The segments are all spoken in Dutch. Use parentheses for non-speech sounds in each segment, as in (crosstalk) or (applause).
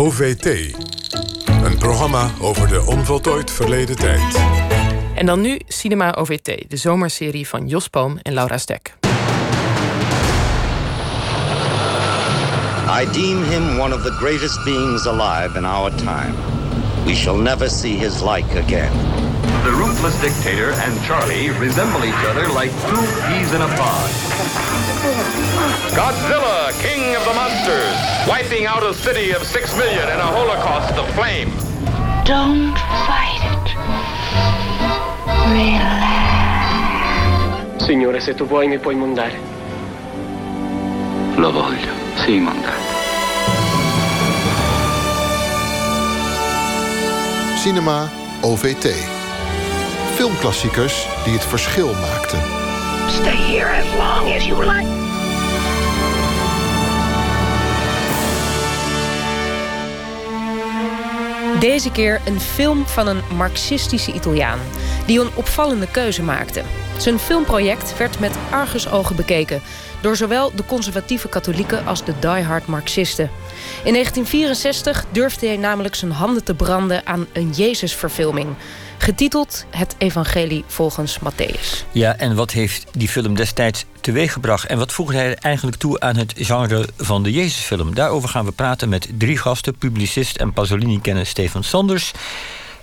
OVT. Een programma over de onvoltooid verleden tijd. En dan nu Cinema OVT, de zomerserie van Jos Poom en Laura Stek. I deem him one of the greatest beings alive in our time. We shall never see his like again. The ruthless dictator and Charlie resemble each other like two peas in a pod. Godzilla, king of the monsters, wiping out a city of six million in a holocaust of flame. Don't fight it. Relax. Signore, se tu vuoi mi puoi mandare. Lo voglio, sì, mandare. Cinema OVT. Filmklassiekers die het verschil maakten. Stay here as long as you like. Deze keer een film van een marxistische Italiaan... die een opvallende keuze maakte. Zijn filmproject werd met argusogen bekeken... door zowel de conservatieve katholieken als de diehard marxisten. In 1964 durfde hij namelijk zijn handen te branden aan een Jezusverfilming... getiteld Het Evangelie volgens Matthäus. Ja, en wat heeft die film destijds teweeggebracht... en wat voegde hij eigenlijk toe aan het genre van de Jezusfilm? Daarover gaan we praten met drie gasten... publicist en Pasolini-kenner Stefan Sanders...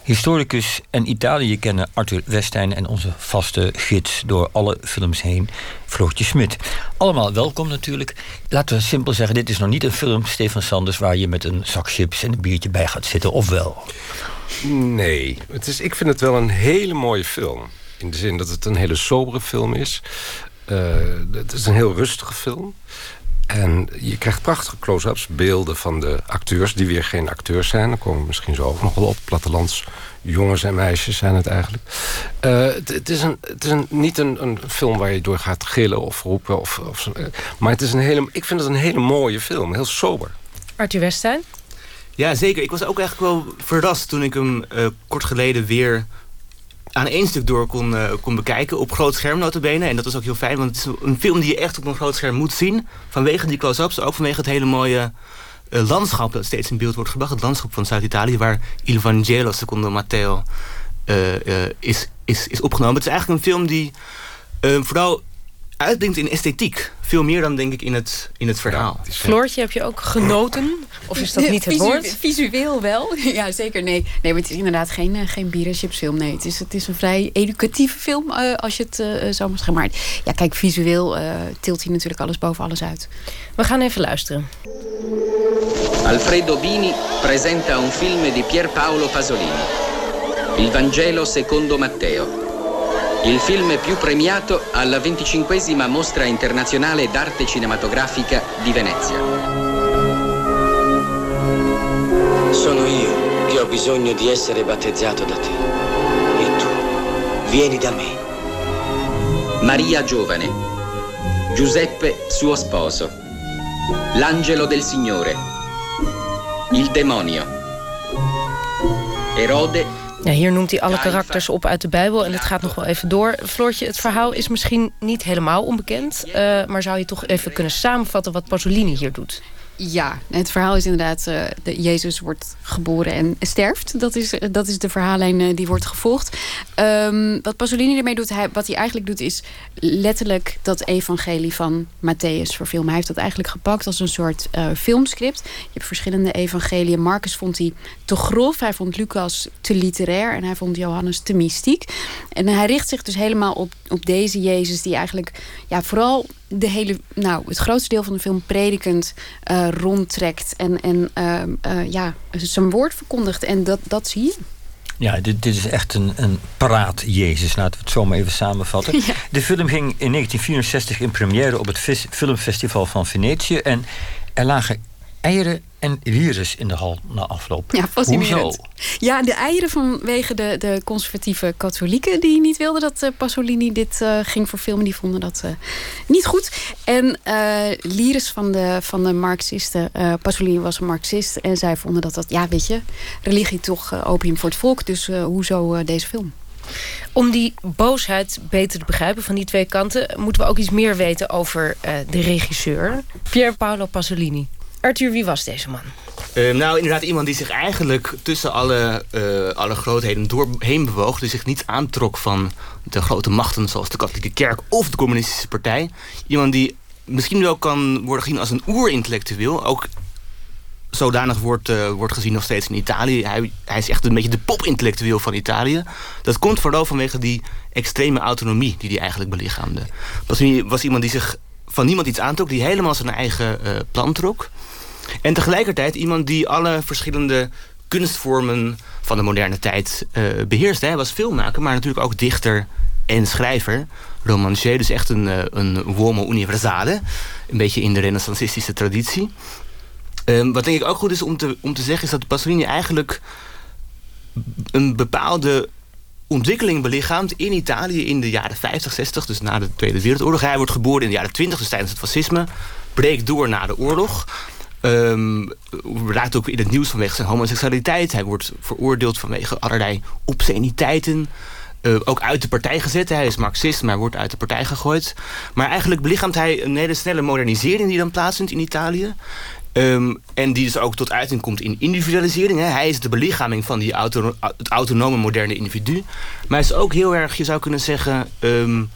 historicus en Italië kennen Arthur Westijn... en onze vaste gids door alle films heen, Floortje Smit. Allemaal welkom natuurlijk. Laten we simpel zeggen, dit is nog niet een film, Stefan Sanders... waar je met een zak chips en een biertje bij gaat zitten, of wel? Nee, het is, ik vind het wel een hele mooie film. In de zin dat het een hele sobere film is. Uh, het is een heel rustige film. En je krijgt prachtige close-ups, beelden van de acteurs... die weer geen acteurs zijn. Daar komen we misschien zo ook nog wel op. Plattelands jongens en meisjes zijn het eigenlijk. Uh, het, het, is, een, het is een, niet een, een film waar je door gaat gillen of roepen. Of, of, maar het is een hele, ik vind het een hele mooie film. Heel sober. Arthur Westijn? Ja, zeker. Ik was ook eigenlijk wel verrast toen ik hem uh, kort geleden weer aan één stuk door kon, uh, kon bekijken. Op groot scherm notabene. En dat was ook heel fijn, want het is een film die je echt op een groot scherm moet zien. Vanwege die close-ups, ook vanwege het hele mooie uh, landschap dat steeds in beeld wordt gebracht. Het landschap van Zuid-Italië, waar Il Vangelo secondo Matteo is, is, is opgenomen. Het is eigenlijk een film die vooral uitblinkt in esthetiek. Veel meer dan denk ik in het, in het verhaal. Ja, Floortje, heb je ook genoten? Of is dat niet het woord? Visueel wel. (laughs) Ja, zeker. Nee, nee maar het is inderdaad geen, uh, geen bier- en chipsfilm. Nee, het is, het is een vrij educatieve film, uh, als je het uh, zo mag zeggen. Maar ja, kijk, visueel tilt hij natuurlijk alles boven alles uit. We gaan even luisteren. Alfredo Bini presenta un film di Pierpaolo Pasolini. Il Vangelo secondo Matteo. Il film più premiato alla 25esima Mostra Internazionale d'Arte Cinematografica di Venezia. Sono io che ho bisogno di essere battezzato da te. E tu vieni da me. Maria Giovane. Giuseppe, suo sposo. L'angelo del Signore. Il demonio. Erode Ja, hier noemt hij alle karakters op uit de Bijbel en het gaat nog wel even door. Floortje, het verhaal is misschien niet helemaal onbekend... Uh, maar zou je toch even kunnen samenvatten wat Pasolini hier doet? Ja, het verhaal is inderdaad... Uh, de Jezus wordt geboren en sterft. Dat is, dat is de verhaallijn uh, die wordt gevolgd. Um, wat Pasolini ermee doet, hij, wat hij eigenlijk doet... is letterlijk dat evangelie van Matthäus verfilmen. Hij heeft dat eigenlijk gepakt als een soort filmscript. Je hebt verschillende evangeliën. Marcus vond hij te grof. Hij vond Lucas te literair. En hij vond Johannes te mystiek. En hij richt zich dus helemaal op, op deze Jezus... die eigenlijk ja, vooral de hele, nou, het grootste deel van de film predikend rondtrekt en, en uh, uh, ja, zijn woord verkondigt. En dat, dat zie je. Ja, dit, dit is echt een, een paraat Jezus, laten we het zo maar even samenvatten. (laughs) Ja. De film ging in 1964 in première op het Filmfestival van Venetië. En er lagen eieren en virus in de hal na afloop. Ja, Hoezo? Ja, de eieren vanwege de, de conservatieve katholieken... die niet wilden dat uh, Pasolini dit uh, ging verfilmen. Die vonden dat uh, niet goed. En lyris van de, van de marxisten... Pasolini was een marxist en zij vonden dat dat... ja, weet je, religie toch opium voor het volk. Dus hoezo deze film? Om die boosheid beter te begrijpen van die twee kanten... moeten we ook iets meer weten over de regisseur. Pier Paolo Pasolini. Arthur, wie was deze man? Uh, nou, inderdaad, iemand die zich eigenlijk tussen alle, uh, alle grootheden doorheen bewoog. Die zich niet aantrok van de grote machten zoals de katholieke kerk of de communistische partij. Iemand die misschien wel kan worden gezien als een oerintellectueel. Ook zodanig wordt, uh, wordt gezien nog steeds in Italië. Hij, hij is echt een beetje de popintellectueel van Italië. Dat komt vooral vanwege die extreme autonomie die hij eigenlijk belichaamde. Was, was iemand die zich van niemand iets aantrok, die helemaal zijn eigen uh, plan trok. En tegelijkertijd iemand die alle verschillende kunstvormen van de moderne tijd uh, beheerste. Hij was filmmaker, maar natuurlijk ook dichter en schrijver. Romancier, dus echt een, uh, een universale. Een beetje in de renaissancistische traditie. Um, wat denk ik ook goed is om te, om te zeggen... is dat Pasolini eigenlijk een bepaalde ontwikkeling belichaamt in Italië in de jaren 50, 60, dus na de Tweede Wereldoorlog. Hij wordt geboren in de jaren 20, dus tijdens het fascisme. Breekt door na de oorlog. Um, raakt ook in het nieuws vanwege zijn homoseksualiteit. Hij wordt veroordeeld vanwege allerlei obsceniteiten. Uh, ook uit de partij gezet. Hij is marxist, maar wordt uit de partij gegooid. Maar eigenlijk belichaamt hij een hele snelle modernisering die dan plaatsvindt in Italië. Um, en die dus ook tot uiting komt in individualisering. Hè. Hij is de belichaming van die auto, het autonome moderne individu. Maar hij is ook heel erg, je zou kunnen zeggen... Um,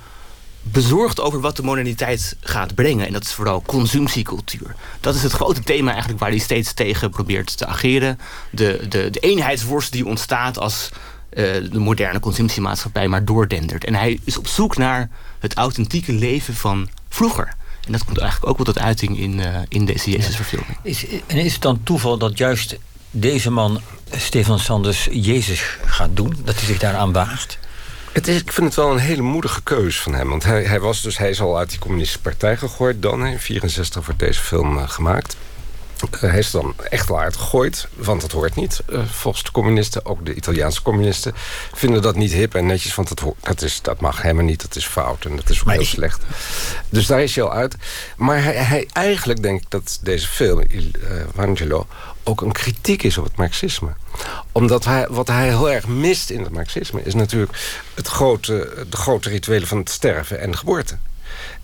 bezorgd over wat de moderniteit gaat brengen. En dat is vooral consumptiecultuur. Dat is het grote thema eigenlijk waar hij steeds tegen probeert te ageren. De, de, de eenheidsworst die ontstaat als uh, de moderne consumptiemaatschappij maar doordendert. En hij is op zoek naar het authentieke leven van vroeger. En dat komt eigenlijk ook wel tot uiting in, uh, in deze Jezus-verfilming. Is, en is het dan toeval dat juist deze man, Stefan Sanders, Jezus gaat doen? Dat hij zich daaraan waagt? Het is, ik vind het wel een hele moedige keus van hem. Want hij, hij, was dus, hij is al uit die communistische partij gegooid. Dan in 64 wordt deze film uh, gemaakt. Uh, hij is dan echt wel uitgegooid, want dat hoort niet. Uh, volgens de communisten, ook de Italiaanse communisten... vinden dat niet hip en netjes, want dat, dat, is, dat mag helemaal niet. Dat is fout en dat is ook maar heel slecht. Dus daar is hij al uit. Maar hij, hij eigenlijk denk ik dat deze film, Il Vangelo... ook een kritiek is op het marxisme. Omdat hij, wat hij heel erg mist in het marxisme... is natuurlijk het grote, de grote rituelen van het sterven en de geboorte.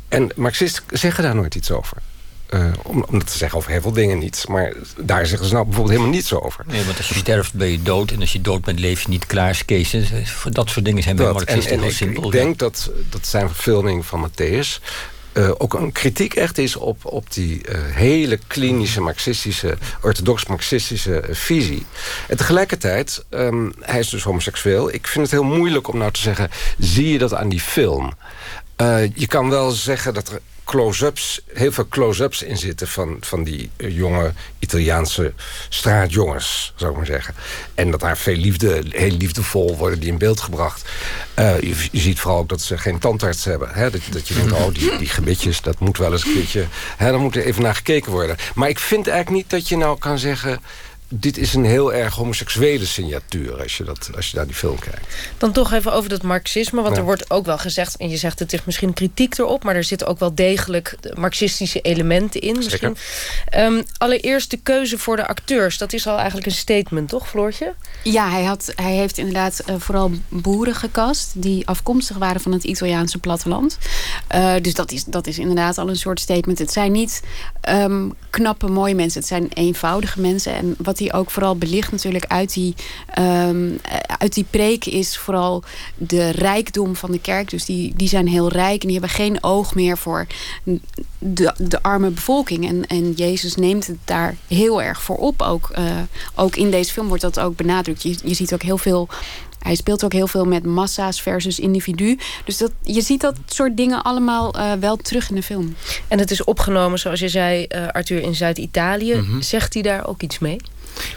En marxisten zeggen daar nooit iets over. Uh, om, om dat te zeggen over heel veel dingen niet. Maar daar zeggen ze nou bijvoorbeeld helemaal niets over. Nee, want als je sterft ben je dood. En als je dood bent leef je niet klaar. Dat soort dingen zijn bij marxisten heel simpel. Ik denk dat, dat zijn verfilming van Matthäus... Uh, ook een kritiek echt is op, op die uh, hele klinische marxistische, orthodox-marxistische uh, visie. En tegelijkertijd, um, hij is dus homoseksueel. Ik vind het heel moeilijk om nou te zeggen, zie je dat aan die film? je kan wel zeggen dat er close-ups, heel veel close-ups in zitten van, van die jonge Italiaanse straatjongens, zou ik maar zeggen. En dat daar veel liefde, heel liefdevol worden die in beeld gebracht. Je, je, ziet vooral ook dat ze geen tandarts hebben. Hè? Dat, dat je denkt, oh, die, die gebitjes, dat moet wel eens een keertje... Hè, daar moet er even naar gekeken worden. Maar ik vind eigenlijk niet dat je nou kan zeggen dit is een heel erg homoseksuele signatuur als je, dat, als je naar die film kijkt. Dan toch even over dat marxisme. Want ja. er wordt ook wel gezegd, en je zegt het is misschien kritiek erop... maar er zitten ook wel degelijk marxistische elementen in. Misschien. Um, allereerst de keuze voor de acteurs. Dat is al eigenlijk een statement, toch Floortje? Ja, hij, had, hij heeft inderdaad uh, vooral boeren gekast... die afkomstig waren van het Italiaanse platteland. Uh, dus dat is, dat is inderdaad al een soort statement. Het zijn niet um, knappe, mooie mensen. Het zijn eenvoudige mensen. En wat hij ook vooral belicht natuurlijk uit die, um, uit die preek is vooral de rijkdom van de kerk. Dus die, die zijn heel rijk en die hebben geen oog meer voor de, de arme bevolking. En, en Jezus neemt het daar heel erg voor op. Ook, uh, ook in deze film wordt dat ook benadrukt. Je, je ziet ook heel veel hij speelt ook heel veel met massa's versus individu. Dus dat, je ziet dat soort dingen allemaal uh, wel terug in de film. En het is opgenomen, zoals je zei, uh, Arthur, in Zuid-Italië. Mm -hmm. Zegt hij daar ook iets mee?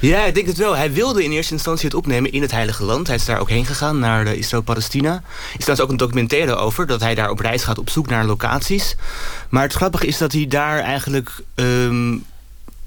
Ja, ik denk het wel. Hij wilde in eerste instantie het opnemen in het Heilige Land. Hij is daar ook heen gegaan, naar Israël-Palestina. Er is trouwens ook een documentaire over... dat hij daar op reis gaat op zoek naar locaties. Maar het grappige is dat hij daar eigenlijk... Um,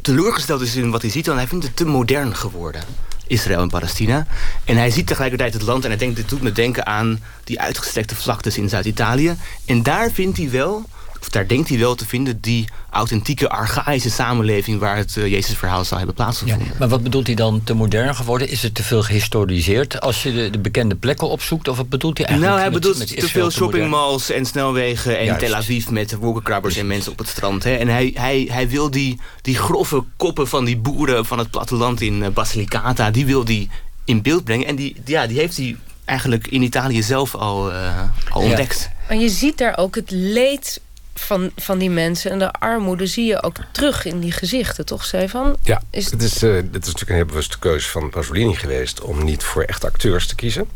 teleurgesteld is in wat hij ziet... want hij vindt het te modern geworden. Israël en Palestina. En hij ziet tegelijkertijd het land en hij denkt, dit doet me denken aan die uitgestrekte vlaktes in Zuid-Italië. En daar vindt hij wel of daar denkt hij wel te vinden, die authentieke, archaïsche samenleving waar het uh, Jezus-verhaal zou hebben plaatsgevonden. Ja, maar wat bedoelt hij dan te modern geworden? Is het te veel gehistoriseerd als je de, de bekende plekken opzoekt? Of wat bedoelt hij eigenlijk? Nou, hij met, bedoelt met te veel shoppingmalls en snelwegen en Juist. Tel Aviv met wolkenkrabbers en mensen op het strand. Hè. En hij, hij, hij wil die, die grove koppen van die boeren van het platteland in uh, Basilicata, die wil die in beeld brengen. En die, ja, die heeft hij eigenlijk in Italië zelf al, uh, al Ja. ontdekt. En je ziet daar ook het leed van, van die mensen en de armoede zie je ook terug in die gezichten, toch, Stefan? Ja, Is- het, is, uh, het is natuurlijk een heel bewuste keuze van Pasolini geweest... om niet voor echte acteurs te kiezen.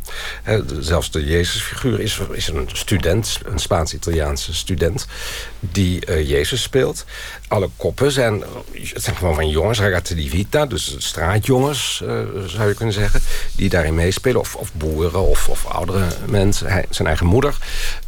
He, zelfs de Jezusfiguur is, is een student, een Spaans-Italiaanse student... die uh, Jezus speelt. Alle koppen zijn, het zijn gewoon van jongens, ragazzi di vita... dus straatjongens, uh, zou je kunnen zeggen... die daarin meespelen, of, of boeren of, of oudere mensen. Hij, zijn eigen moeder,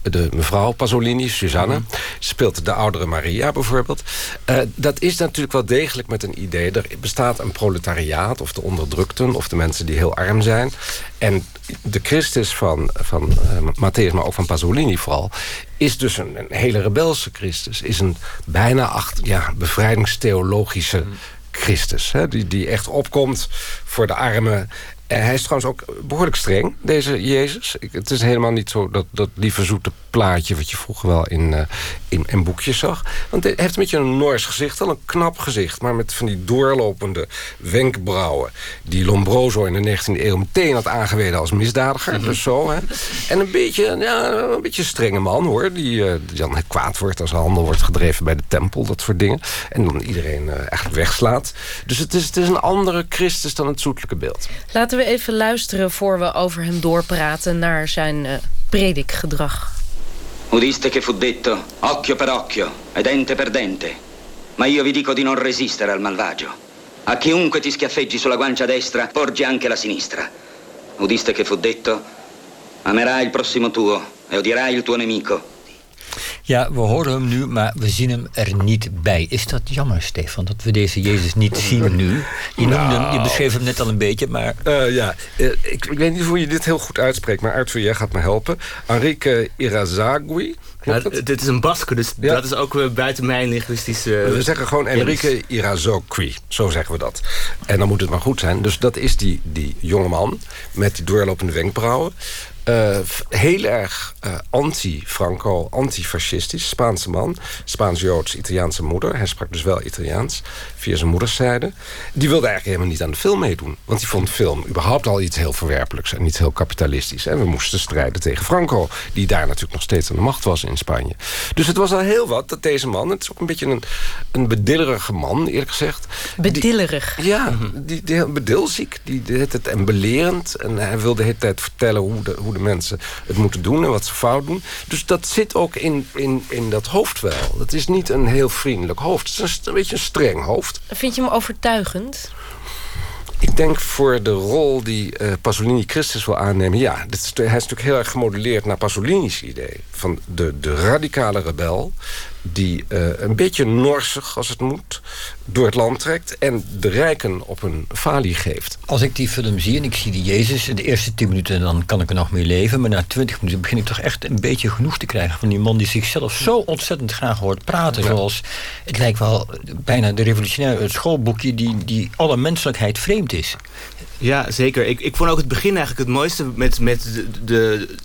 de mevrouw Pasolini, Susanne... Mm -hmm. speelt de oudere Maria bijvoorbeeld. Uh, dat is natuurlijk wel degelijk met een idee. Er bestaat een proletariaat, of de onderdrukten... of de mensen die heel arm zijn. En de Christus van, van uh, Matthäus, maar ook van Pasolini vooral... is dus een, een hele rebelse Christus. Is een bijna acht, ja, bevrijdingstheologische Christus. Hè, die, die echt opkomt voor de armen en hij is trouwens ook behoorlijk streng, deze Jezus. Ik, het is helemaal niet zo dat, dat lieve zoete plaatje... wat je vroeger wel in, uh, in, in boekjes zag. Want hij heeft een beetje een Noors gezicht. Wel een knap gezicht, maar met van die doorlopende wenkbrauwen... die Lombroso in de 19e eeuw meteen had aangewezen als misdadiger. Mm -hmm. Dus zo, hè. En een beetje, ja, een beetje strenge man, hoor. Die, uh, die dan kwaad wordt als handel wordt gedreven bij de tempel. Dat soort dingen. En dan iedereen uh, eigenlijk wegslaat. Dus het is, het is een andere Christus dan het zoetelijke beeld. Laten we even luisteren voor we over hem doorpraten naar zijn uh, predikgedrag. Udiste che fu detto occhio per occhio e dente per dente. Ma io vi dico di non resistere al malvagio. A chiunque ti schiaffeggi sulla guancia destra, porgi anche la sinistra. Udiste che fu detto amerai il prossimo tuo e odierai il tuo nemico. Ja, we horen hem nu, maar we zien hem er niet bij. Is dat jammer, Stefan, dat we deze Jezus niet zien nu? Je, noemde nou. hem, je beschreef hem net al een beetje, maar... Uh, ja, uh, ik, ik, weet niet hoe je dit heel goed uitspreekt... maar Arthur, jij gaat me helpen. Enrique Irazagui. Ja, dit is een Basque, dus ja. dat is ook uh, buiten mijn linguïstische... We zeggen gewoon Enrique Irazagui, zo zeggen we dat. En dan moet het maar goed zijn. Dus dat is die, die jongeman met die doorlopende wenkbrauwen. Uh, heel erg uh, anti-Franco, antifascistisch. Spaanse man, Spaans-Joods, Italiaanse moeder. Hij sprak dus wel Italiaans via zijn moederszijde. Die wilde eigenlijk helemaal niet aan de film meedoen. Want die vond film überhaupt al iets heel verwerpelijks en iets heel kapitalistisch. En we moesten strijden tegen Franco, die daar natuurlijk nog steeds aan de macht was in Spanje. Dus het was al heel wat dat deze man, het is ook een beetje een, een bedillerige man, eerlijk gezegd. Bedillerig. Die, ja, die, die bedilziek, die deed het en belerend. En hij wilde de hele tijd vertellen hoe de, hoe de mensen het moeten doen en wat ze fout doen. Dus dat zit ook in, in, in dat hoofd wel. Het is niet een heel vriendelijk hoofd. Het is een, een beetje een streng hoofd. Vind je hem overtuigend? Ik denk voor de rol die uh, Pasolini Christus wil aannemen... ja, dit is, hij is natuurlijk heel erg gemodelleerd naar Pasolini's idee. Van de, de radicale rebel die uh, een beetje norsig, als het moet, door het land trekt... en de rijken op een falie geeft. Als ik die film zie en ik zie die Jezus... in de eerste tien minuten dan kan ik er nog mee leven... maar na twintig minuten begin ik toch echt een beetje genoeg te krijgen... van die man die zichzelf zo ontzettend graag hoort praten. Ja. Zoals, het lijkt wel bijna de revolutionaire het schoolboekje... die, die alle menselijkheid vreemd is. Ja, zeker. Ik, ik vond ook het begin eigenlijk het mooiste... met, met de, de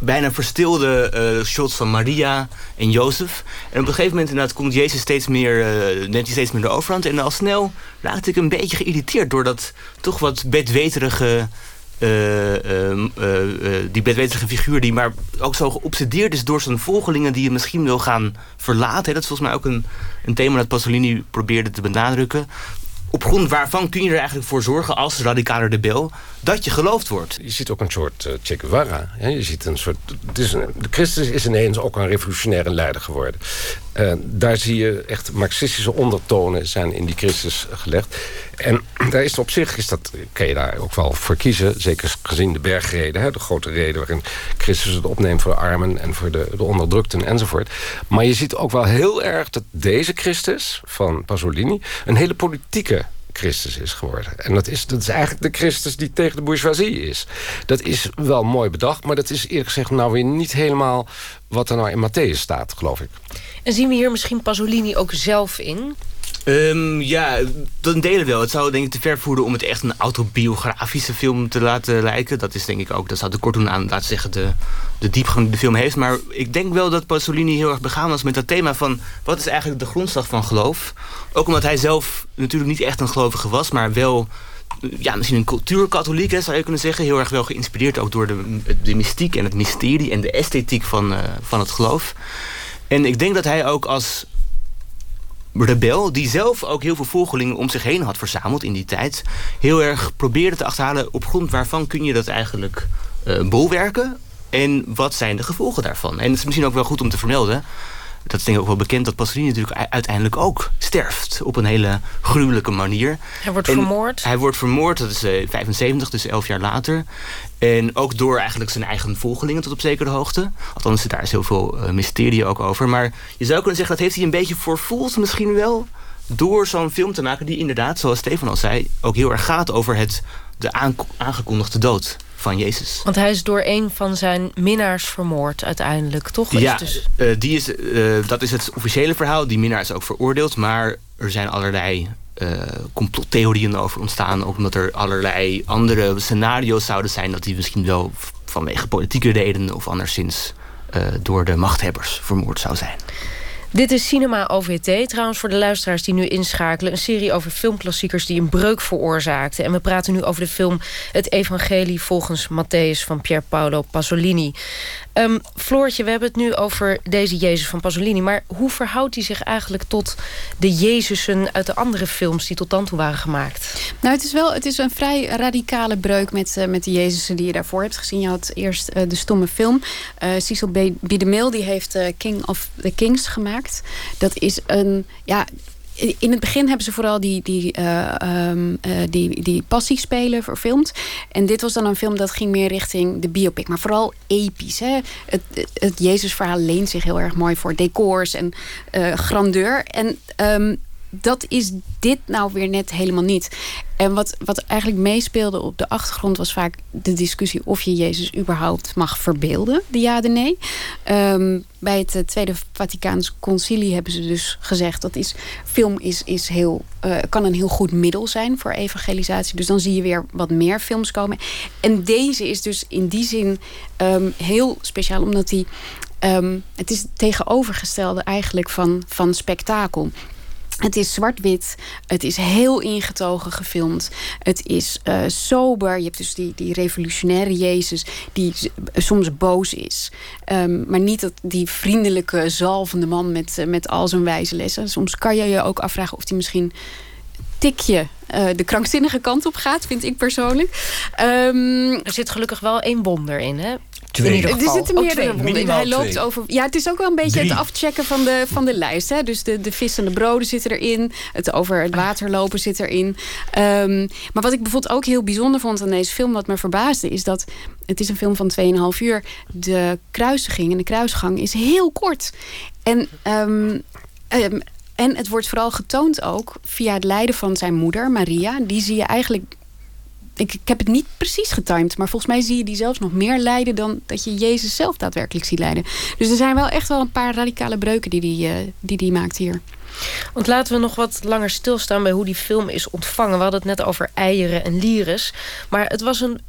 bijna verstilde uh, shots van Maria en Jozef. En op een gegeven moment inderdaad komt Jezus steeds meer, uh, neemt hij steeds meer de overhand. En al snel raakte ik een beetje geïrriteerd door dat toch wat bedweterige... Uh, die bedweterige figuur die maar ook zo geobsedeerd is door zijn volgelingen die je misschien wil gaan verlaten. Dat is volgens mij ook een, een thema dat Pasolini probeerde te benadrukken op grond waarvan kun je er eigenlijk voor zorgen als radicaler rebel dat je geloofd wordt. Je ziet ook een soort uh, Che Guevara. Hè? Je ziet een soort, is de Christus is ineens ook een revolutionaire leider geworden. Uh, daar zie je echt marxistische ondertonen zijn in die Christus gelegd. En (clears throat) daar is op zich, is dat, kan je daar ook wel voor kiezen. Zeker gezien de bergreden, hè, de grote reden waarin Christus het opneemt voor de armen en voor de, de onderdrukten enzovoort. Maar je ziet ook wel heel erg dat deze Christus van Pasolini een hele politieke Christus is geworden. En dat is, dat is eigenlijk de Christus die tegen de bourgeoisie is. Dat is wel mooi bedacht, maar dat is eerlijk gezegd nou weer niet helemaal wat er nou in Matthäus staat, geloof ik. En zien we hier misschien Pasolini ook zelf in? Um, ja, dat delen wel. Het zou denk ik te ver voeren om het echt een autobiografische film te laten lijken. Dat is denk ik ook, dat zou te kort doen aan, laten zeggen, de, de diepgang die de film heeft. Maar ik denk wel dat Pasolini heel erg begaan was met dat thema van... wat is eigenlijk de grondslag van geloof? Ook omdat hij zelf natuurlijk niet echt een gelovige was, maar wel ja, misschien een cultuurkatholiek, hè, zou je kunnen zeggen. Heel erg wel geïnspireerd ook door de, de mystiek en het mysterie en de esthetiek van, uh, van het geloof. En ik denk dat hij ook als rebel, die zelf ook heel veel volgelingen om zich heen had verzameld in die tijd, heel erg probeerde te achterhalen op grond waarvan kun je dat eigenlijk uh, bolwerken en wat zijn de gevolgen daarvan. En het is misschien ook wel goed om te vermelden dat is denk ik ook wel bekend dat Pasolini natuurlijk uiteindelijk ook sterft. Op een hele gruwelijke manier. Hij wordt vermoord? Hij wordt vermoord, dat is uh, 75, dus elf jaar later. En ook door eigenlijk zijn eigen volgelingen tot op zekere hoogte. Althans, daar is heel veel uh, mysterie ook over. Maar je zou kunnen zeggen, dat heeft hij een beetje voorvoeld misschien wel... door zo'n film te maken die inderdaad, zoals Stefan al zei... ook heel erg gaat over het, de aangekondigde dood van Jezus. Want hij is door een van zijn minnaars vermoord uiteindelijk, toch? Ja, dus... uh, die is, uh, dat is het officiële verhaal. Die minnaar is ook veroordeeld. Maar er zijn allerlei uh, complottheorieën over ontstaan. Ook omdat er allerlei andere scenario's zouden zijn... dat die misschien wel vanwege politieke redenen... of anderszins door de machthebbers vermoord zou zijn. Dit is Cinema OVT, trouwens voor de luisteraars die nu inschakelen. Een serie over filmklassiekers die een breuk veroorzaakten. En we praten nu over de film Het Evangelie volgens Matthäus van Pier Paolo Pasolini. Um, Floortje, we hebben het nu over deze Jezus van Pasolini. Maar hoe verhoudt hij zich eigenlijk tot de Jezusen uit de andere films die tot dan toe waren gemaakt? Nou, het is wel het is een vrij radicale breuk met, uh, met de Jezusen die je daarvoor hebt gezien. Je had eerst uh, de stomme film. Uh, Cecil B. B. DeMille die heeft King of the Kings gemaakt. Dat is een ja, in het begin hebben ze vooral die, die, uh, die, die passiespelen verfilmd. En dit was dan een film dat ging meer richting de biopic. Maar vooral episch. Hè? Het, het Jezusverhaal leent zich heel erg mooi voor decors en uh, grandeur. En um, dat is dit nou weer net helemaal niet. En wat, wat eigenlijk meespeelde op de achtergrond was vaak de discussie of je Jezus überhaupt mag verbeelden, de ja de nee. Um, bij het Tweede Vaticaans Concilie hebben ze dus gezegd dat is, film is, is heel, uh, kan een heel goed middel zijn voor evangelisatie. Dus dan zie je weer wat meer films komen. En deze is dus in die zin um, heel speciaal, omdat die. Um, het is tegenovergestelde eigenlijk van, van spektakel. Het is zwart-wit. Het is heel ingetogen gefilmd. Het is uh, sober. Je hebt dus die, die revolutionaire Jezus die soms boos is. Um, maar niet dat die vriendelijke, zalvende man met, uh, met al zijn wijze lessen. Soms kan je je ook afvragen of hij misschien tikje uh, de krankzinnige kant op gaat, vind ik persoonlijk. Um, er zit gelukkig wel één wonder in, hè? Twee. Er zitten meerdere wonden in. Hij loopt over. Ja, het is ook wel een beetje Drie. het afchecken van de, van de lijst. Hè? Dus de, de vis en de broden zitten erin. Het over het water lopen zit erin. Um, maar wat ik bijvoorbeeld ook heel bijzonder vond aan deze film, wat me verbaasde, is dat het is een film van 2,5 uur. De kruisiging en de kruisgang is heel kort. En um, um, en het wordt vooral getoond ook via het lijden van zijn moeder, Maria. Die zie je eigenlijk. Ik, ik heb het niet precies getimed, maar volgens mij zie je die zelfs nog meer lijden dan dat je Jezus zelf daadwerkelijk ziet lijden. Dus er zijn wel echt wel een paar radicale breuken die die, uh, die, die maakt hier. Want laten we nog wat langer stilstaan bij hoe die film is ontvangen. We hadden het net over eieren en lyres. Maar het was een,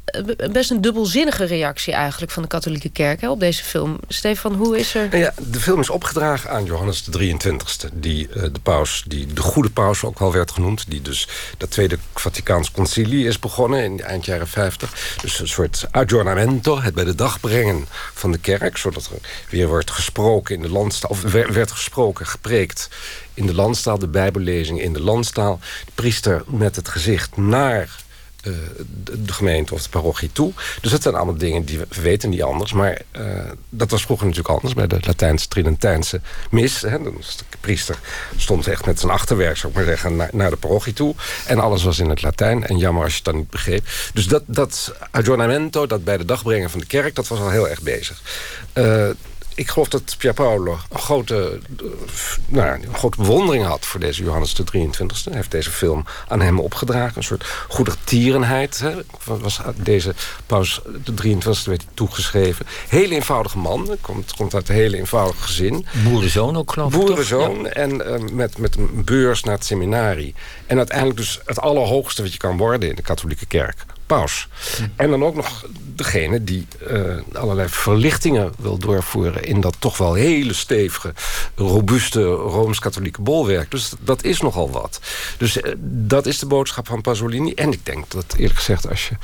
best een dubbelzinnige reactie eigenlijk van de katholieke kerk hè, op deze film. Stefan, hoe is er... Ja, de film is opgedragen aan Johannes de 23ste. Die uh, de paus, die de goede paus ook wel werd genoemd. Die dus dat tweede Vaticaans concilie is begonnen in eind jaren 50. Dus een soort aggiornamento, het bij de dag brengen van de kerk. Zodat er weer wordt gesproken in de landstaal. Of werd gesproken, gepreekt in de landstaal, de bijbellezing in de landstaal. De priester met het gezicht naar uh, de, gemeente of de parochie toe. Dus dat zijn allemaal dingen die we weten niet anders. Maar uh, dat was vroeger natuurlijk anders bij de Latijnse Tridentijnse mis. Hè. De priester stond echt met zijn achterwerk, zou ik maar zeggen, naar, naar, de parochie toe. En alles was in het Latijn. En jammer als je het dan niet begreep. Dus dat, dat aggiornamento, dat bij de dag brengen van de kerk, dat was al heel erg bezig. Uh, ik geloof dat Pierpaolo een grote, uh, nou, een grote bewondering had voor deze Johannes de 23e. Hij heeft deze film aan hem opgedragen. Een soort goedertierenheid hè, was deze paus de 23e werd hij toegeschreven. Hele eenvoudige man, komt, komt uit een hele eenvoudig gezin. Boerenzoon ook geloof ik Boerenzoon ja. en uh, met, met een beurs naar het seminarie. En uiteindelijk dus het allerhoogste wat je kan worden in de katholieke kerk paus. En dan ook nog degene die uh, allerlei verlichtingen wil doorvoeren... in dat toch wel hele stevige, robuuste Rooms-Katholieke bolwerk. Dus dat is nogal wat. Dus uh, dat is de boodschap van Pasolini. En ik denk dat, eerlijk gezegd, als je...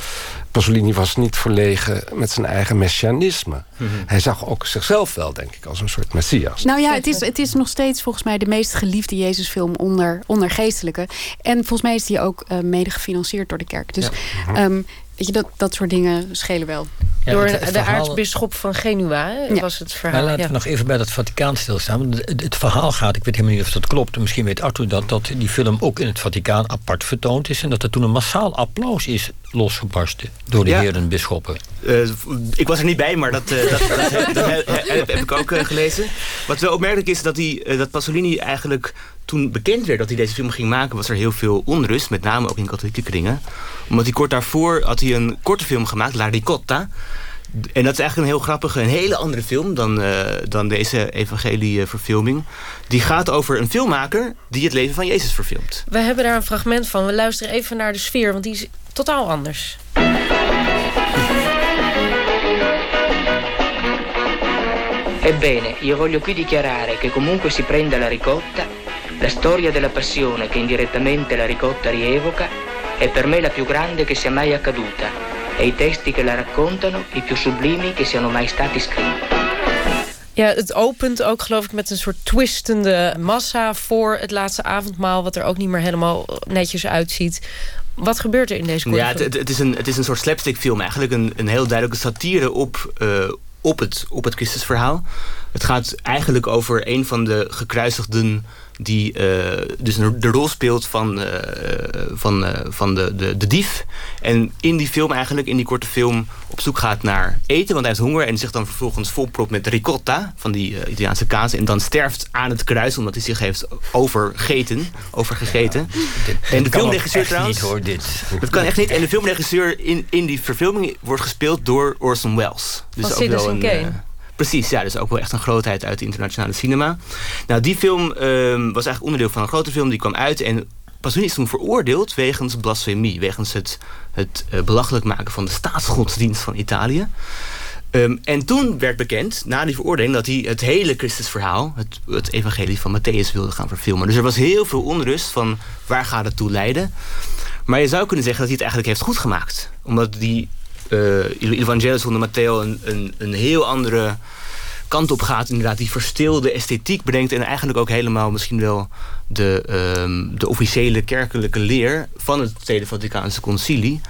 Pasolini was niet verlegen met zijn eigen messianisme. Mm -hmm. Hij zag ook zichzelf wel, denk ik, als een soort messias. Nou ja, het is, het is nog steeds volgens mij de meest geliefde Jezusfilm onder, onder geestelijke. En volgens mij is die ook uh, mede gefinancierd door de kerk. Dus ja. um, weet je, dat, dat soort dingen schelen wel. Ja, Door het, het de aartsbisschop van Genua ja. was het verhaal. Maar laten we nog even bij dat Vaticaan stilstaan. Het, het, verhaal gaat, ik weet helemaal niet of dat klopt... misschien weet Arthur dat, dat die film ook in het Vaticaan apart vertoond is... en dat er toen een massaal applaus is losgebarsten door de ja. heren bisschoppen. Uh, ik was er niet bij, maar dat, uh, dat, dat, dat, dat heb, heb, ik ook uh, gelezen. Wat wel opmerkelijk is, dat, die, dat Pasolini eigenlijk toen bekend werd dat hij deze film ging maken... was er heel veel onrust, met name ook in katholieke kringen. Omdat hij kort daarvoor had hij een korte film gemaakt, La Ricotta... En dat is eigenlijk een heel grappige, een hele andere film dan, uh, dan deze evangelie-verfilming. Die gaat over een filmmaker die het leven van Jezus verfilmt. We hebben daar een fragment van. We luisteren even naar de sfeer, want die is totaal anders. Ebbene, io voglio qui dichiarare che comunque si prenda la ricotta, la storia della passione che indirettamente la ricotta rievoca è per me la più grande che sia mai accaduta e i testi che la raccontano i più sublimi che siano mai stati scritti. Ja, het opent ook geloof ik met een soort twistende massa voor het laatste avondmaal... wat er ook niet meer helemaal netjes uitziet. Wat gebeurt er in deze korte Ja, het, het, is een, het is een soort slapstickfilm eigenlijk. Een, een heel duidelijke satire op, uh, op, het, op het Christusverhaal. Het gaat eigenlijk over een van de gekruisigden die uh, dus de rol speelt van, uh, van, uh, van de, de, de dief. En in die film eigenlijk, in die korte film... op zoek gaat naar eten, want hij heeft honger... en zich dan vervolgens volpropt met ricotta van die Italiaanse kaas... en dan sterft aan het kruis omdat hij zich heeft overgeten. overgegeten. Ja, dit, en de kan filmregisseur echt trouwens... niet, hoor, dit. Dat kan echt niet. En de filmregisseur in, in die verfilming wordt gespeeld door Orson Welles. Dus ook wel een... Kane. Precies, ja, dus ook wel echt een grootheid uit de internationale cinema. Nou, die film um, was eigenlijk onderdeel van een grote film, die kwam uit. En Pasolini is toen veroordeeld wegens blasfemie. Wegens het, het uh, belachelijk maken van de staatsgodsdienst van Italië. Um, en toen werd bekend, na die veroordeling... dat hij het hele Christusverhaal, het, het evangelie van Matthäus... wilde gaan verfilmen. Dus er was heel veel onrust van waar gaat het toe leiden. Maar je zou kunnen zeggen dat hij het eigenlijk heeft goed gemaakt. Omdat die uh, Evangelis onder Matteo een, een, heel andere kant op gaat. Inderdaad, die verstilde esthetiek brengt. En eigenlijk ook helemaal misschien wel de, um, de officiële kerkelijke leer van het Tweede Vaticaanse Concilie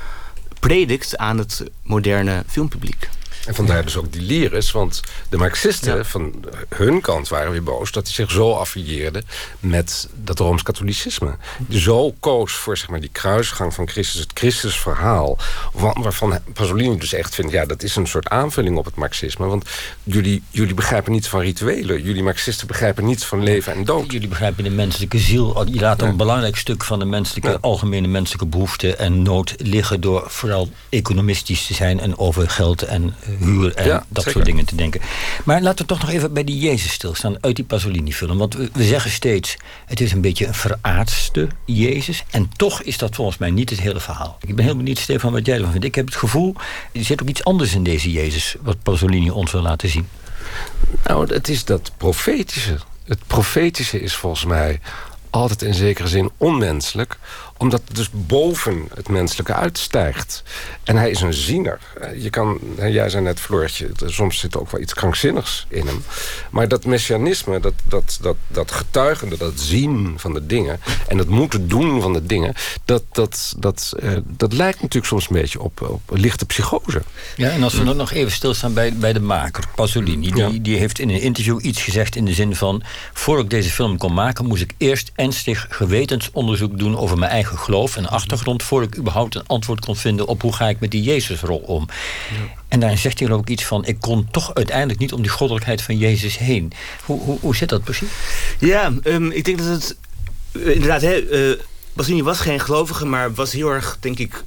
predikt aan het moderne filmpubliek. En vandaar dus ook die lyris, want de marxisten ja. van hun kant waren weer boos... dat hij zich zo affilieerde met dat Rooms-katholicisme. Zo koos voor zeg maar, die kruisgang van Christus, het Christusverhaal... waarvan Pasolini dus echt vindt, ja, dat is een soort aanvulling op het marxisme. Want jullie, jullie begrijpen niets van rituelen. Jullie marxisten begrijpen niets van leven en dood. Jullie begrijpen de menselijke ziel. Je laat ja. een belangrijk stuk van de menselijke, ja. algemene menselijke behoeften en nood liggen... door vooral economistisch te zijn en over geld en huur en ja, dat zeker. soort dingen te denken. Maar laten we toch nog even bij die Jezus stilstaan uit die Pasolini-film. Want we, we, zeggen steeds, het is een beetje een veraardste Jezus. En toch is dat volgens mij niet het hele verhaal. Ik ben heel benieuwd, Stefan, wat jij ervan vindt. Ik heb het gevoel, er zit ook iets anders in deze Jezus... wat Pasolini ons wil laten zien. Nou, het is dat profetische. Het profetische is volgens mij altijd in zekere zin onmenselijk omdat het dus boven het menselijke uitstijgt. En hij is een ziener. Je kan, jij zei net, Floortje, soms zit er ook wel iets krankzinnigs in hem. Maar dat messianisme, dat, dat, dat, dat getuigende, dat zien van de dingen... en het moeten doen van de dingen... dat, dat, dat, uh, dat lijkt natuurlijk soms een beetje op, op lichte psychose. Ja, en als we dan nog even stilstaan bij, bij de maker, Pasolini... Die, ja. die heeft in een interview iets gezegd in de zin van... voor ik deze film kon maken, moest ik eerst ernstig gewetensonderzoek doen over mijn eigen eigen geloof en achtergrond... voor ik überhaupt een antwoord kon vinden op hoe ga ik met die Jezusrol om. En daarin zegt hij ook iets van... ik kon toch uiteindelijk niet om die goddelijkheid van Jezus heen. Hoe, hoe, hoe zit dat precies? Ja, um, ik denk dat het... Uh, inderdaad, hè, uh, Basini was geen gelovige... maar was heel erg, denk ik,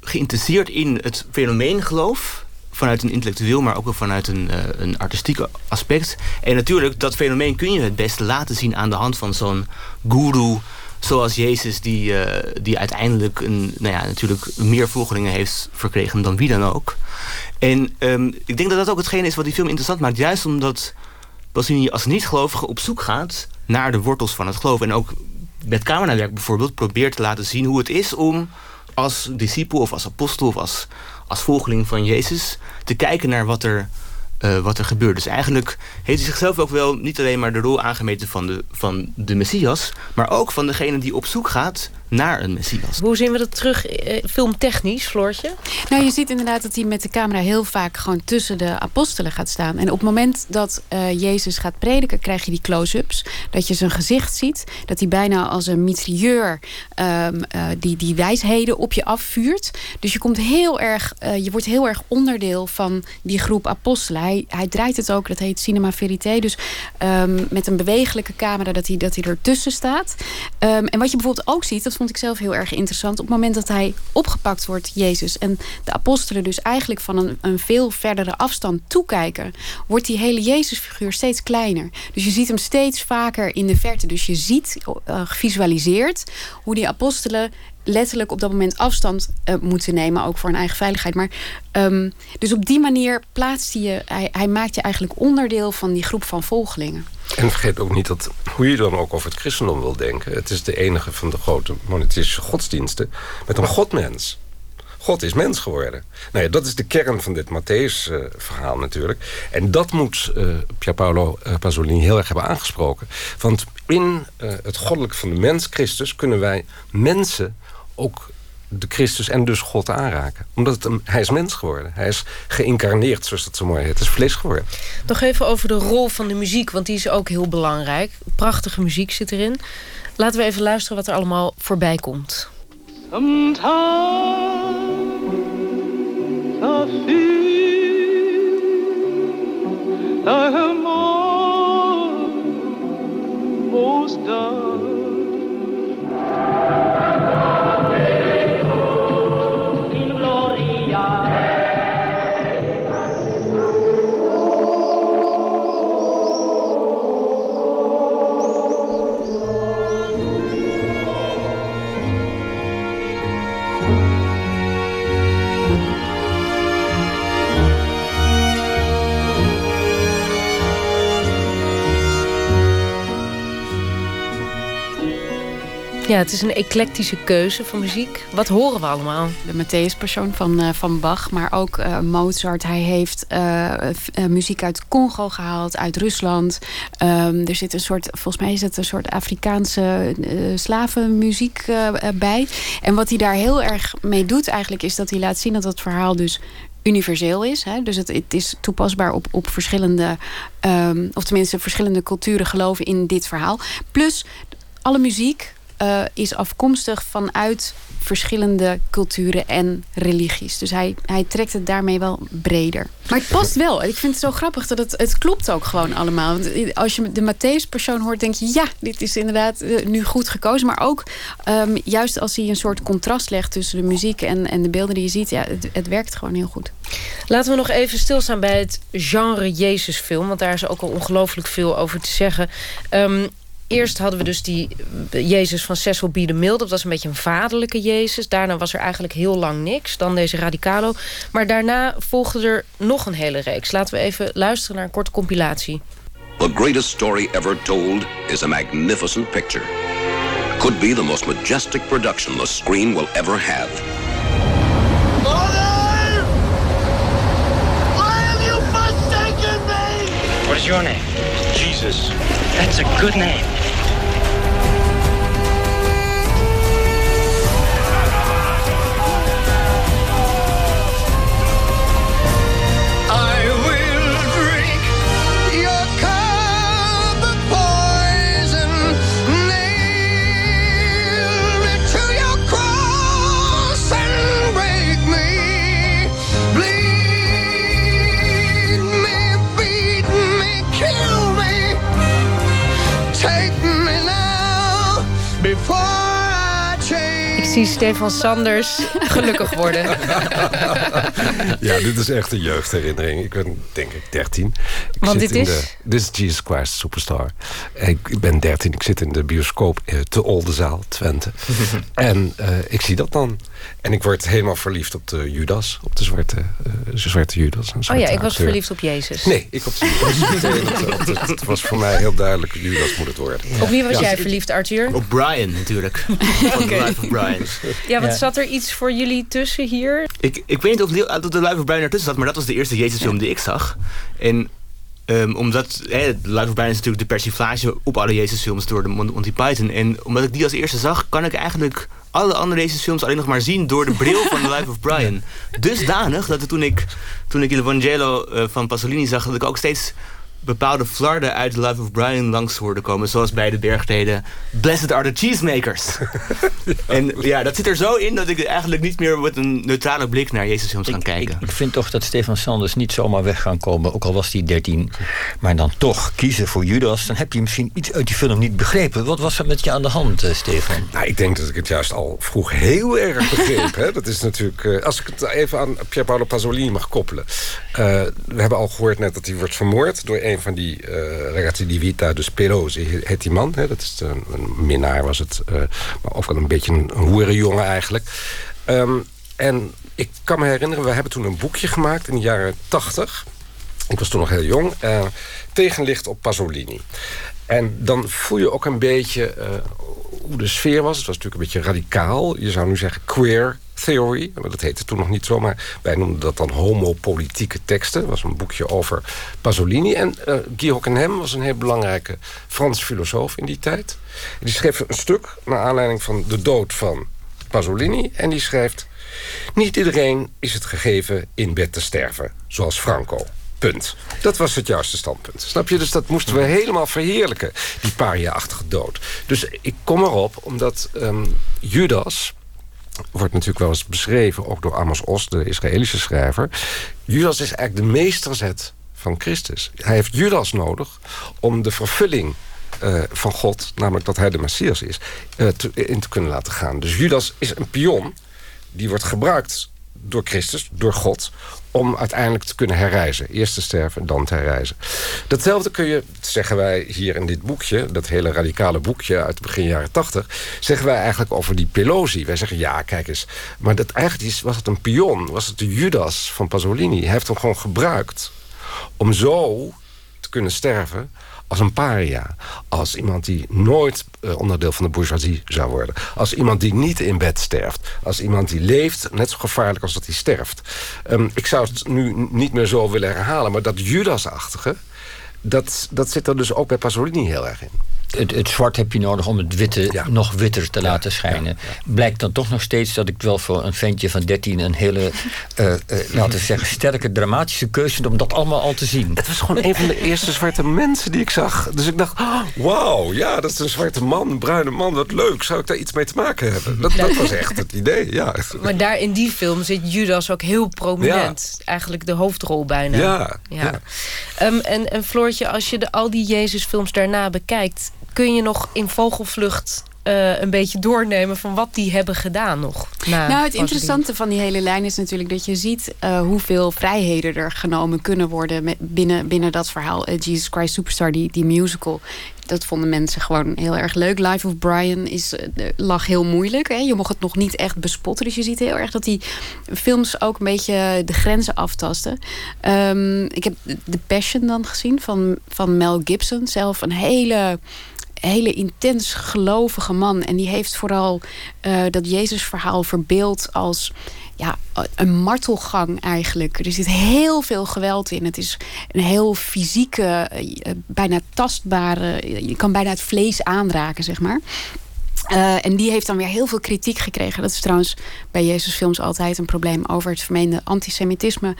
geïnteresseerd in het fenomeen geloof vanuit een intellectueel, maar ook wel vanuit een, uh, een artistiek aspect. En natuurlijk, dat fenomeen kun je het beste laten zien aan de hand van zo'n guru zoals Jezus, die, uh, die uiteindelijk een, nou ja, natuurlijk meer volgelingen heeft verkregen dan wie dan ook. En um, ik denk dat dat ook hetgene is wat die film interessant maakt. Juist omdat Basini als niet-gelovige op zoek gaat naar de wortels van het geloof. En ook met camerawerk bijvoorbeeld probeert te laten zien hoe het is om als discipel of als apostel of als, als volgeling van Jezus te kijken naar wat er, uh, wat er gebeurt. Dus eigenlijk heeft hij zichzelf ook wel niet alleen maar de rol aangemeten van de, van de Messias, maar ook van degene die op zoek gaat naar een Messias. Hoe zien we dat terug eh, filmtechnisch, Floortje? Nou, je ziet inderdaad dat hij met de camera heel vaak gewoon tussen de apostelen gaat staan. En op het moment dat uh, Jezus gaat prediken, krijg je die close-ups. Dat je zijn gezicht ziet. Dat hij bijna als een mitrailleur um, uh, die, die wijsheden op je afvuurt. Dus je komt heel erg, uh, je wordt heel erg onderdeel van die groep apostelen. Hij, hij draait het ook, dat heet cinema verité. Dus um, met een bewegelijke camera dat hij, dat hij ertussen staat. Um, en wat je bijvoorbeeld ook ziet, dat vond ik zelf heel erg interessant. Op het moment dat hij opgepakt wordt, Jezus, en de apostelen dus eigenlijk van een, een veel verdere afstand toekijken, wordt die hele Jezusfiguur steeds kleiner. Dus je ziet hem steeds vaker in de verte. Dus je ziet, uh, gevisualiseerd, hoe die apostelen letterlijk op dat moment afstand uh, moeten nemen, ook voor hun eigen veiligheid. Maar um, dus op die manier plaatst hij je, hij maakt je eigenlijk onderdeel van die groep van volgelingen. En vergeet ook niet dat, hoe je dan ook over het christendom wil denken... het is de enige van de grote monetische godsdiensten met een godmens. God is mens geworden. Nou ja, dat is de kern van dit Matthäus-verhaal uh, natuurlijk. En dat moet uh, Pierpaolo uh, Pasolini heel erg hebben aangesproken. Want in het goddelijk van de mens, Christus... kunnen wij mensen ook de Christus en dus God aanraken. Omdat het een, hij is mens geworden. Hij is geïncarneerd, zoals dat zo mooi heet. Het is vlees geworden. Nog even over de rol van de muziek, want die is ook heel belangrijk. Prachtige muziek zit erin. Laten we even luisteren wat er allemaal voorbij komt. Sometimes Ja, het is een eclectische keuze van muziek. Wat horen we allemaal? De Matthäus-persoon van, uh, van Bach, maar ook uh, Mozart. Hij heeft uh, muziek uit Congo gehaald, uit Rusland. Um, er zit een soort, volgens mij is het een soort Afrikaanse slavenmuziek bij. En wat hij daar heel erg mee doet eigenlijk... is dat hij laat zien dat het verhaal dus universeel is. Hè? Dus het, het, is toepasbaar op, op verschillende... Um, of tenminste verschillende culturen geloven in dit verhaal. Plus alle muziek uh, is afkomstig vanuit verschillende culturen en religies. Dus hij, hij trekt het daarmee wel breder. Maar het past wel. Ik vind het zo grappig dat het, het klopt ook gewoon allemaal. Want als je de Matthäus-persoon hoort, denk je... ja, dit is inderdaad uh, nu goed gekozen. Maar ook um, juist als hij een soort contrast legt... tussen de muziek en, en de beelden die je ziet... ja, het, het werkt gewoon heel goed. Laten we nog even stilstaan bij het genre Jezusfilm. Want daar is ook al ongelooflijk veel over te zeggen. Um, Eerst hadden we dus die Jezus van Cecil B. DeMille. Dat was een beetje een vaderlijke Jezus. Daarna was er eigenlijk heel lang niks. Dan deze Radicalo. Maar daarna volgde er nog een hele reeks. Laten we even luisteren naar een korte compilatie. The greatest story ever told is a magnificent picture. Could be the most majestic production the screen will ever have. Mother! Why have you forsaken me? What is your name? That's a good name. Zie Stefan Sanders gelukkig worden. (laughs) ja, dit is echt een jeugdherinnering. Ik ben denk ik 13. Ik Want zit dit in is? De, dit is Jesus Christ Superstar. Ik, ben 13. Ik zit in de bioscoop eh, te Oldenzaal, Twente. (laughs) en eh, ik zie dat dan. En ik word helemaal verliefd op de Judas. Op de zwarte, eh, de zwarte Judas. een Oh ja, ik was verliefd op Jezus. Nee, ik op (laughs) dat- dat was voor mij heel duidelijk. Judas moet het worden. Op wie was Ja. jij verliefd, Arthur? Op Brian natuurlijk. (laughs) The Life of Brian. Ja, want zat er iets voor jullie tussen hier? Ik, ik weet niet of, de Life of Brian ertussen zat, maar dat was de eerste Jezusfilm die ik zag. En ehm, omdat, hè, Life of Brian is natuurlijk de persiflage op alle Jezusfilms door de Mon- Monty Python. En omdat ik die als eerste zag, kan ik eigenlijk alle andere Jezusfilms alleen nog maar zien door de bril van (laughs) The Life of Brian. Dusdanig dat toen ik, toen ik Il Vangelo eh, van Pasolini zag, dat ik ook steeds bepaalde flarden uit The Life of Brian langs hoorde komen. Zoals bij de bergreden Blessed are the cheesemakers. (laughs) en ja, dat zit er zo in dat ik eigenlijk niet meer met een neutrale blik naar Jezus films kan kijken. Ik vind toch dat Stefan Sanders niet zomaar weg kan komen, ook al was hij 13. Maar dan toch kiezen voor Judas, dan heb je misschien iets uit die film niet begrepen. Wat was er met je aan de hand, eh, Stefan? Nou, ik denk dat ik het juist al vroeg heel erg begreep. hè. Dat is natuurlijk, eh, als ik het even aan Pier Paolo Pasolini mag koppelen. Eh, we hebben al gehoord net dat hij wordt vermoord door een van die eh ragazzi di vita, dus Pelosi heet die man. Hè. Dat is een, een minnaar was het, eh, maar ook wel een beetje een, een hoerenjongen eigenlijk. Ehm, en ik kan me herinneren, we hebben toen een boekje gemaakt in de jaren tachtig. Ik was toen nog heel jong. eh, tegenlicht op Pasolini. En dan voel je ook een beetje eh, hoe de sfeer was. Het was natuurlijk een beetje radicaal. Je zou nu zeggen queer theory. Dat heette toen nog niet zo. Maar wij noemden dat dan homopolitieke teksten. Dat was een boekje over Pasolini. En eh Guy was een heel belangrijke Frans filosoof in die tijd. Die schreef een stuk naar aanleiding van de dood van Pasolini. En die schrijft... Niet iedereen is het gegeven in bed te sterven, zoals Franco. Punt. Dat was het juiste standpunt. Snap je? Dus dat moesten we helemaal verheerlijken, die paria-achtige dood. Dus ik kom erop omdat ehm, Judas wordt natuurlijk wel eens beschreven, ook door Amos Oz, de Israëlische schrijver. Judas is eigenlijk de meesterzet van Christus. Hij heeft Judas nodig om de vervulling eh, van God, namelijk dat hij de Messias is, eh, in te kunnen laten gaan. Dus Judas is een pion die wordt gebruikt door Christus, door God, om uiteindelijk te kunnen herreizen. Eerst te sterven, dan te herreizen. Datzelfde kun je, zeggen wij hier in dit boekje... dat hele radicale boekje uit begin jaren tachtig... zeggen wij eigenlijk over die Pelosi. Wij zeggen, ja, kijk eens... maar dat eigenlijk was het een pion, was het de Judas van Pasolini. Hij heeft hem gewoon gebruikt om zo te kunnen sterven als een paria. Als iemand die nooit eh, onderdeel van de bourgeoisie zou worden. Als iemand die niet in bed sterft. Als iemand die leeft, net zo gevaarlijk als dat hij sterft. Ehm, ik zou het nu niet meer zo willen herhalen... maar dat Judas-achtige... Dat, dat zit er dus ook bij Pasolini heel erg in. Het, het zwart heb je nodig om het witte nog witter te laten schijnen. Blijkt dan toch nog steeds dat ik wel voor een ventje van 13 een hele, (laughs) eh, eh, laten we zeggen, sterke dramatische keuze om dat allemaal al te zien. Het was gewoon een van de eerste zwarte mensen die ik zag. Dus ik dacht, oh, wauw, ja, dat is een zwarte man, een bruine man, wat leuk. Zou ik daar iets mee te maken hebben? Dat, dat was echt het idee, ja. Maar daar in die film zit Judas ook heel prominent. Eigenlijk de hoofdrol bijna. Ja, ja. Ehm, en, en Floortje, als je de, al die Jezusfilms daarna bekijkt... kun je nog in vogelvlucht eh, een beetje doornemen... van wat die hebben gedaan nog? nou, het interessante van die hele lijn is natuurlijk dat je ziet eh, hoeveel vrijheden er genomen kunnen worden met, binnen, binnen dat verhaal. Eh, Jesus Christ Superstar, die, die musical. Dat vonden mensen gewoon heel erg leuk. Life of Brian is, lag heel moeilijk. Hè? Je mocht het nog niet echt bespotten. Dus je ziet heel erg dat die films ook een beetje de grenzen aftasten. Ehm, ik heb The Passion dan gezien van, van Mel Gibson. Zelf een hele hele intens gelovige man. En die heeft vooral eh, dat Jezus-verhaal verbeeld als ja, een martelgang eigenlijk. Er zit heel veel geweld in. Het is een heel fysieke, eh, bijna tastbare... Je kan bijna het vlees aanraken, zeg maar. Uh, en die heeft dan weer heel veel kritiek gekregen. Dat is trouwens bij Jezusfilms altijd een probleem over het vermeende antisemitisme.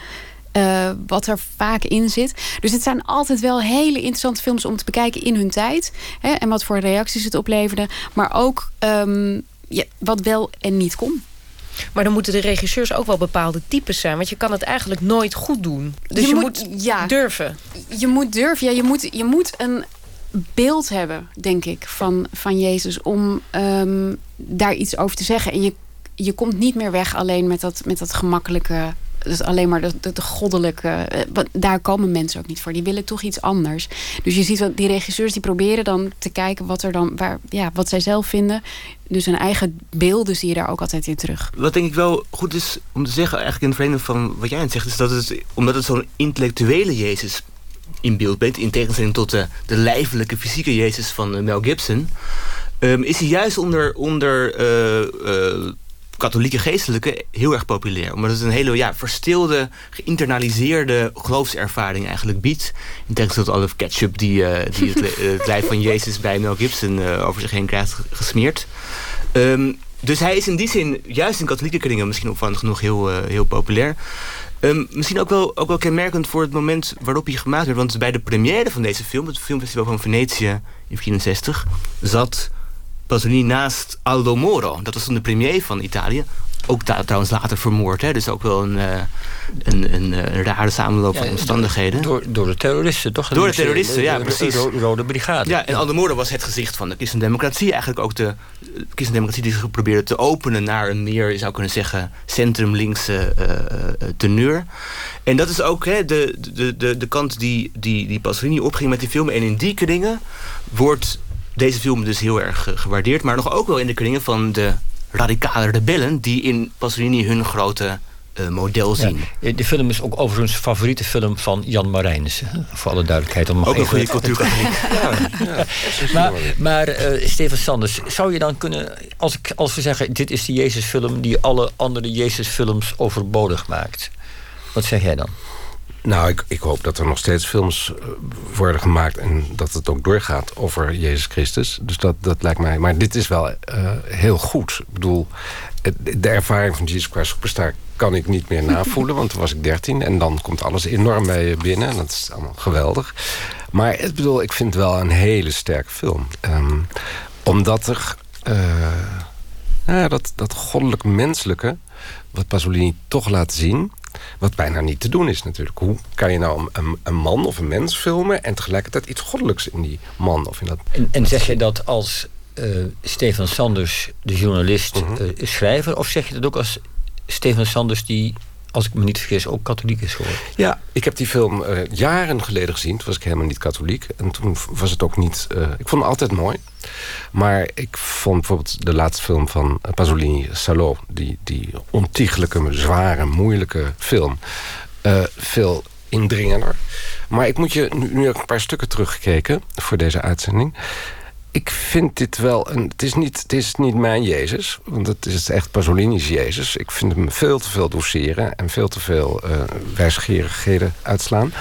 Uh, wat er vaak in zit. Dus het zijn altijd wel hele interessante films om te bekijken in hun tijd. Hè, en wat voor reacties het opleverde. Maar ook um, ja, wat wel en niet kon. Maar dan moeten de regisseurs ook wel bepaalde types zijn. Want je kan het eigenlijk nooit goed doen. Dus je, je moet, moet ja, durven. Je moet durven. Ja, je, moet, je moet een beeld hebben, denk ik, van, van Jezus. Om um, daar iets over te zeggen. En je je komt niet meer weg alleen met dat, met dat gemakkelijke dus alleen maar de, de, de goddelijke. eh, daar komen mensen ook niet voor. Die willen toch iets anders. Dus je ziet dat die regisseurs die proberen dan te kijken wat er dan waar, ja, wat zij zelf vinden. Dus hun eigen beelden zie je daar ook altijd in terug. Wat denk ik wel goed is om te zeggen, eigenlijk in het verlengde van wat jij net zegt, is dat het, omdat het zo'n intellectuele Jezus in beeld brengt, in tegenstelling tot de, de lijfelijke, fysieke Jezus van eh, Mel Gibson, ehm, is hij juist onder, onder eh, katholieke geestelijken heel erg populair. Omdat het een hele ja, verstilde, geïnternaliseerde geloofservaring eigenlijk biedt. In tegenstelling tot alle ketchup die, eh, die (laughs) het, lijf van Jezus bij Mel Gibson eh, over zich heen krijgt ge- gesmeerd. Ehm, dus hij is in die zin, juist in katholieke kringen misschien opvallend genoeg, heel, eh, heel populair. Ehm, misschien ook wel, ook wel kenmerkend voor het moment waarop hij gemaakt werd. Want bij de première van deze film, het filmfestival van Venetië in 64, zat Pasolini naast Aldo Moro. Dat was toen de premier van Italië. Ook daar trouwens later vermoord. Hè? Dus ook wel een, eh, een, een, eh, een rare samenloop van omstandigheden. Door, door de terroristen, toch? Door de terroristen, ja, precies. de Ro- Rode Brigade. Ja, en Aldo Moro was het gezicht van de christendemocratie. Eigenlijk ook de christendemocratie die zich probeerde te openen naar een meer, je zou kunnen zeggen, centrum-linkse eh, teneur. En dat is ook hè, de, de, de, de kant die, die, die Pasolini opging met die film. En in die kringen wordt deze film dus heel erg eh, gewaardeerd. Maar nog ook wel in de kringen van de radicale rebellen... die in Pasolini hun grote eh, model zien. Ja, de film is ook overigens favoriete film van Jan Marijnissen. Voor alle duidelijkheid. Om Ook een goede cultuurkatholiek. (laughs) maar maar eh, Steven Sanders, zou je dan kunnen... Als, ik, als we zeggen, dit is de Jezusfilm... die alle andere Jezusfilms overbodig maakt. Wat zeg jij dan? Nou, ik, ik hoop dat er nog steeds films eh, worden gemaakt... en dat het ook doorgaat over Jezus Christus. Dus dat, dat lijkt mij... Maar dit is wel eh, heel goed. Ik bedoel, de ervaring van Jesus Christ Superstar... kan ik niet meer navoelen, want toen was ik 13... en dan komt alles enorm bij je binnen. En dat is allemaal geweldig. Maar ik bedoel, ik vind het wel een hele sterke film. Ehm, omdat er... eh, ja, dat, dat goddelijk-menselijke... wat Pasolini toch laat zien... wat bijna niet te doen is natuurlijk. Hoe kan je nou een, een, man of een mens filmen... en tegelijkertijd iets goddelijks in die man of in dat... En, en zeg je dat als eh, Stefan Sanders, de journalist, Mhm. eh, schrijver... of zeg je dat ook als Stefan Sanders die, als ik me niet vergis... ook katholiek is geworden? Ja, ik heb die film eh, jaren geleden gezien. Toen was ik helemaal niet katholiek. En toen was het ook niet... eh, ik vond hem altijd mooi. Maar ik vond bijvoorbeeld de laatste film van Pasolini, Salo... die, die ontiegelijke, zware, moeilijke film... eh, veel indringender. Maar ik moet je... Nu, nu een paar stukken teruggekeken voor deze uitzending... Ik vind dit wel een. Het is niet, het is niet mijn Jezus, want het is echt Pasolini's Jezus. Ik vind hem veel te veel doseren en veel te veel wijsgerigheden uitslaan.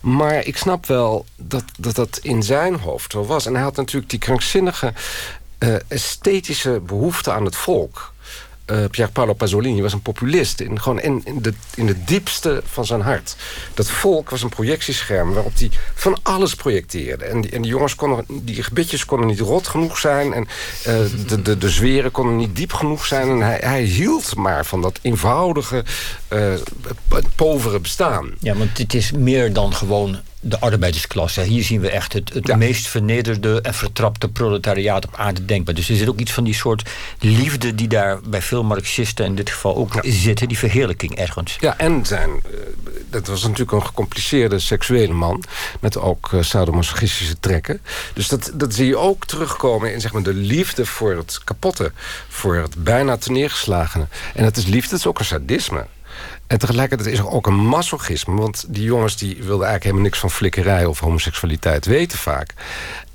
Maar ik snap wel dat, dat in zijn hoofd wel was. En hij had natuurlijk die krankzinnige eh, esthetische behoefte aan het volk. Eh Pier Paolo Pasolini was een populist. In, gewoon in, in, de, in de diepste van zijn hart. Dat volk was een projectiescherm waarop hij van alles projecteerde. En die, en jongens konden, die gebitjes konden niet rot genoeg zijn. En eh, de, de, de zweren konden niet diep genoeg zijn. En hij, hij hield maar van dat eenvoudige, eh, p- povere bestaan. Ja, want het is meer dan gewoon de arbeidersklasse. Hier zien we echt het, het meest vernederde en vertrapte proletariaat op aarde denkbaar. Dus er zit ook iets van die soort liefde die daar bij veel Marxisten in dit geval ook zitten, die verheerlijking ergens. Ja, en zijn, eh, dat was natuurlijk een gecompliceerde seksuele man... met ook uh, sadomasochistische trekken. Dus dat, dat zie je ook terugkomen in zeg maar, de liefde voor het kapotte... voor het bijna neergeslagene. En dat is liefde, dat is ook een sadisme. En tegelijkertijd is er ook een masochisme. Want die jongens die wilden eigenlijk helemaal niks van flikkerij of homoseksualiteit weten vaak.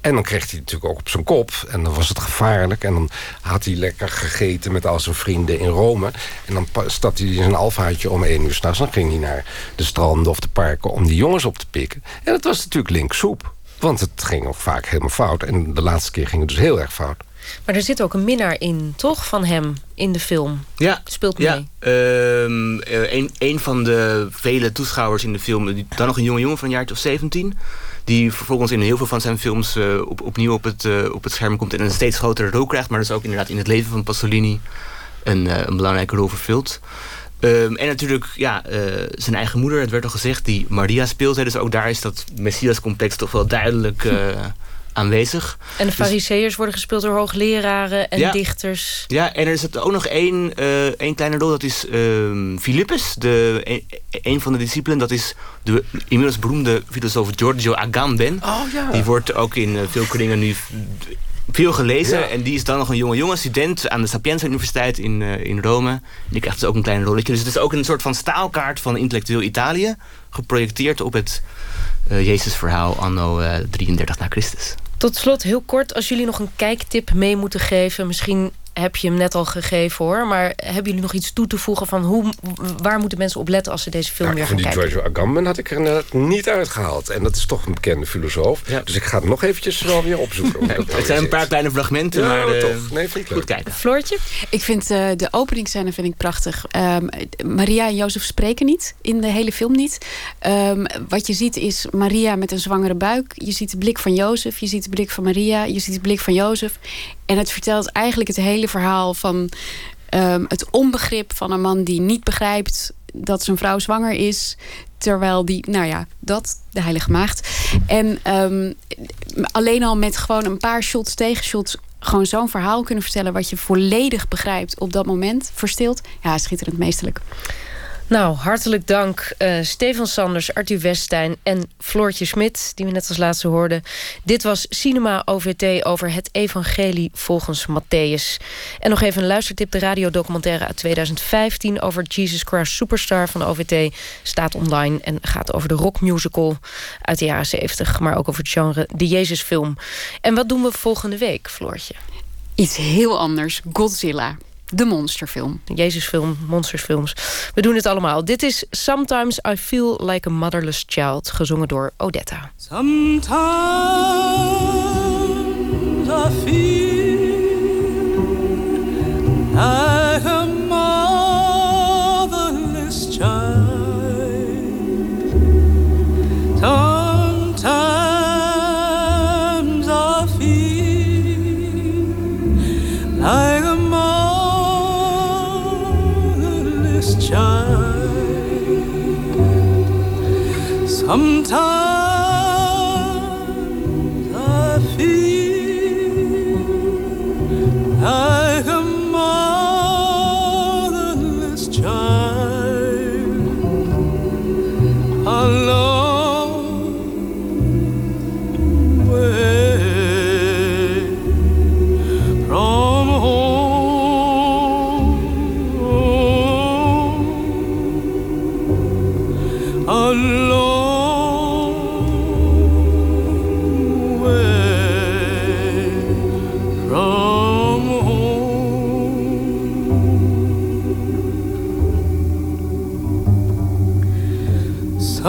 En dan kreeg hij natuurlijk ook op zijn kop. En dan was het gevaarlijk. En dan had hij lekker gegeten met al zijn vrienden in Rome. En dan stapte hij in zijn alfaatje om één uur s'nachts. Dan ging hij naar de stranden of de parken om die jongens op te pikken. En dat was natuurlijk linksoep. Want het ging ook vaak helemaal fout. En de laatste keer ging het dus heel erg fout. Maar er zit ook een minnaar in, toch? Van hem in de film. Ja. Speelt mee. Ja. Ehm, eh, een, een van de vele toeschouwers in de film, dan nog een jonge jongen van een jaartje of 17. Die vervolgens in heel veel van zijn films eh, op, opnieuw op het, eh, op het scherm komt en een steeds grotere rol krijgt. Maar dus ook inderdaad in het leven van Pasolini een, een belangrijke rol vervult. Ehm, en natuurlijk, ja, zijn eigen moeder, het werd al gezegd, die Maria speelt. Hè, dus ook daar is dat Messias-complex toch wel duidelijk, (laughs) aanwezig. En de Dus- fariseërs worden gespeeld door hoogleraren en Ja. dichters. Ja, en er is ook nog één, eh, één kleine rol. Dat is ehm Philippus, de, een, een van de discipelen. Dat is de inmiddels beroemde filosoof Giorgio Agamben. Oh ja. Die wordt ook in eh, veel kringen nu veel gelezen. Ja. En die is dan nog een jonge jongen, student aan de Sapienza Universiteit in, eh, in Rome. Die krijgt dus ook een klein rolletje. Dus het is ook een soort van staalkaart van intellectueel Italië. Geprojecteerd op het eh Jezusverhaal anno eh 33 na Christus. Tot slot, heel kort, als jullie nog een kijktip mee moeten geven... misschien heb je hem net al gegeven hoor... maar hebben jullie nog iets toe te voegen van hoe, waar moeten mensen op letten... als ze deze film Ja, weer van gaan die kijken? Giorgio Agamben had ik er inderdaad niet uitgehaald. En dat is toch een bekende filosoof. Dus ik ga het nog eventjes wel weer opzoeken. (laughs) nou Het zijn een zit. paar kleine fragmenten, Ja, maar eh, toch. Nee, vind ik goed leuk. kijken. Floortje? Ik vind eh, de openingsscène vind ik prachtig. Ehm, Maria en Jozef spreken niet, in de hele film niet. Ehm, wat je ziet is Maria met een zwangere buik. Je ziet de blik van Jozef, je ziet de blik van Maria, je ziet de blik van Jozef. En het vertelt eigenlijk het hele verhaal van ehm, het onbegrip van een man die niet begrijpt dat zijn vrouw zwanger is. Terwijl die, nou ja, dat, de heilige maagd. En ehm, alleen al met gewoon een paar shots, tegenshots... gewoon zo'n verhaal kunnen vertellen... wat je volledig begrijpt op dat moment, verstilt. Ja, schitterend meesterlijk. Nou, hartelijk dank eh Stefan Sanders, Arthur Westijn en Floortje Smit... die we net als laatste hoorden. Dit was Cinema OVT over het evangelie volgens Matthäus. En nog even een luistertip. De radiodocumentaire uit 2015 over Jesus Christ Superstar van OVT... staat online en gaat over de rockmusical uit de jaren 70... maar ook over het genre de Jezusfilm. En wat doen we volgende week, Floortje? Iets heel anders, Godzilla. De monsterfilm. Jezusfilm, monstersfilms. We doen het allemaal. Dit is Sometimes I Feel Like a Motherless Child, gezongen door Odetta. Sometimes I feel Sometimes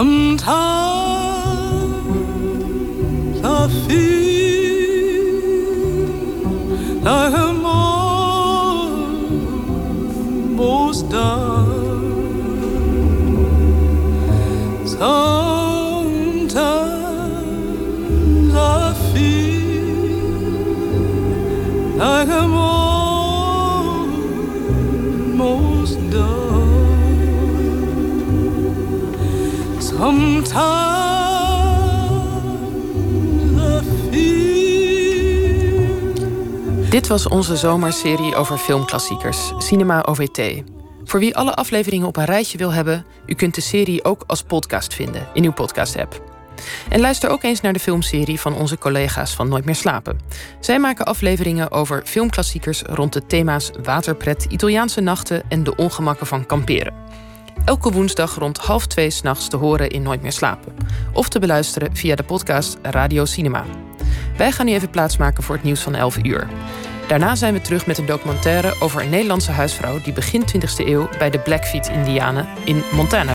Sometimes Dit was onze zomerserie over filmklassiekers, Cinema OVT. Voor wie alle afleveringen op een rijtje wil hebben, u kunt de serie ook als podcast vinden in uw podcast-app. En luister ook eens naar de filmserie van onze collega's van Nooit meer slapen. Zij maken afleveringen over filmklassiekers rond de thema's waterpret, Italiaanse nachten en de ongemakken van kamperen. Elke woensdag rond half twee s'nachts te horen in Nooit meer slapen. Of te beluisteren via de podcast Radio Cinema. Wij gaan nu even plaatsmaken voor het nieuws van 11 uur. Daarna zijn we terug met een documentaire over een Nederlandse huisvrouw die begin 20e eeuw bij de Blackfeet-Indianen in Montana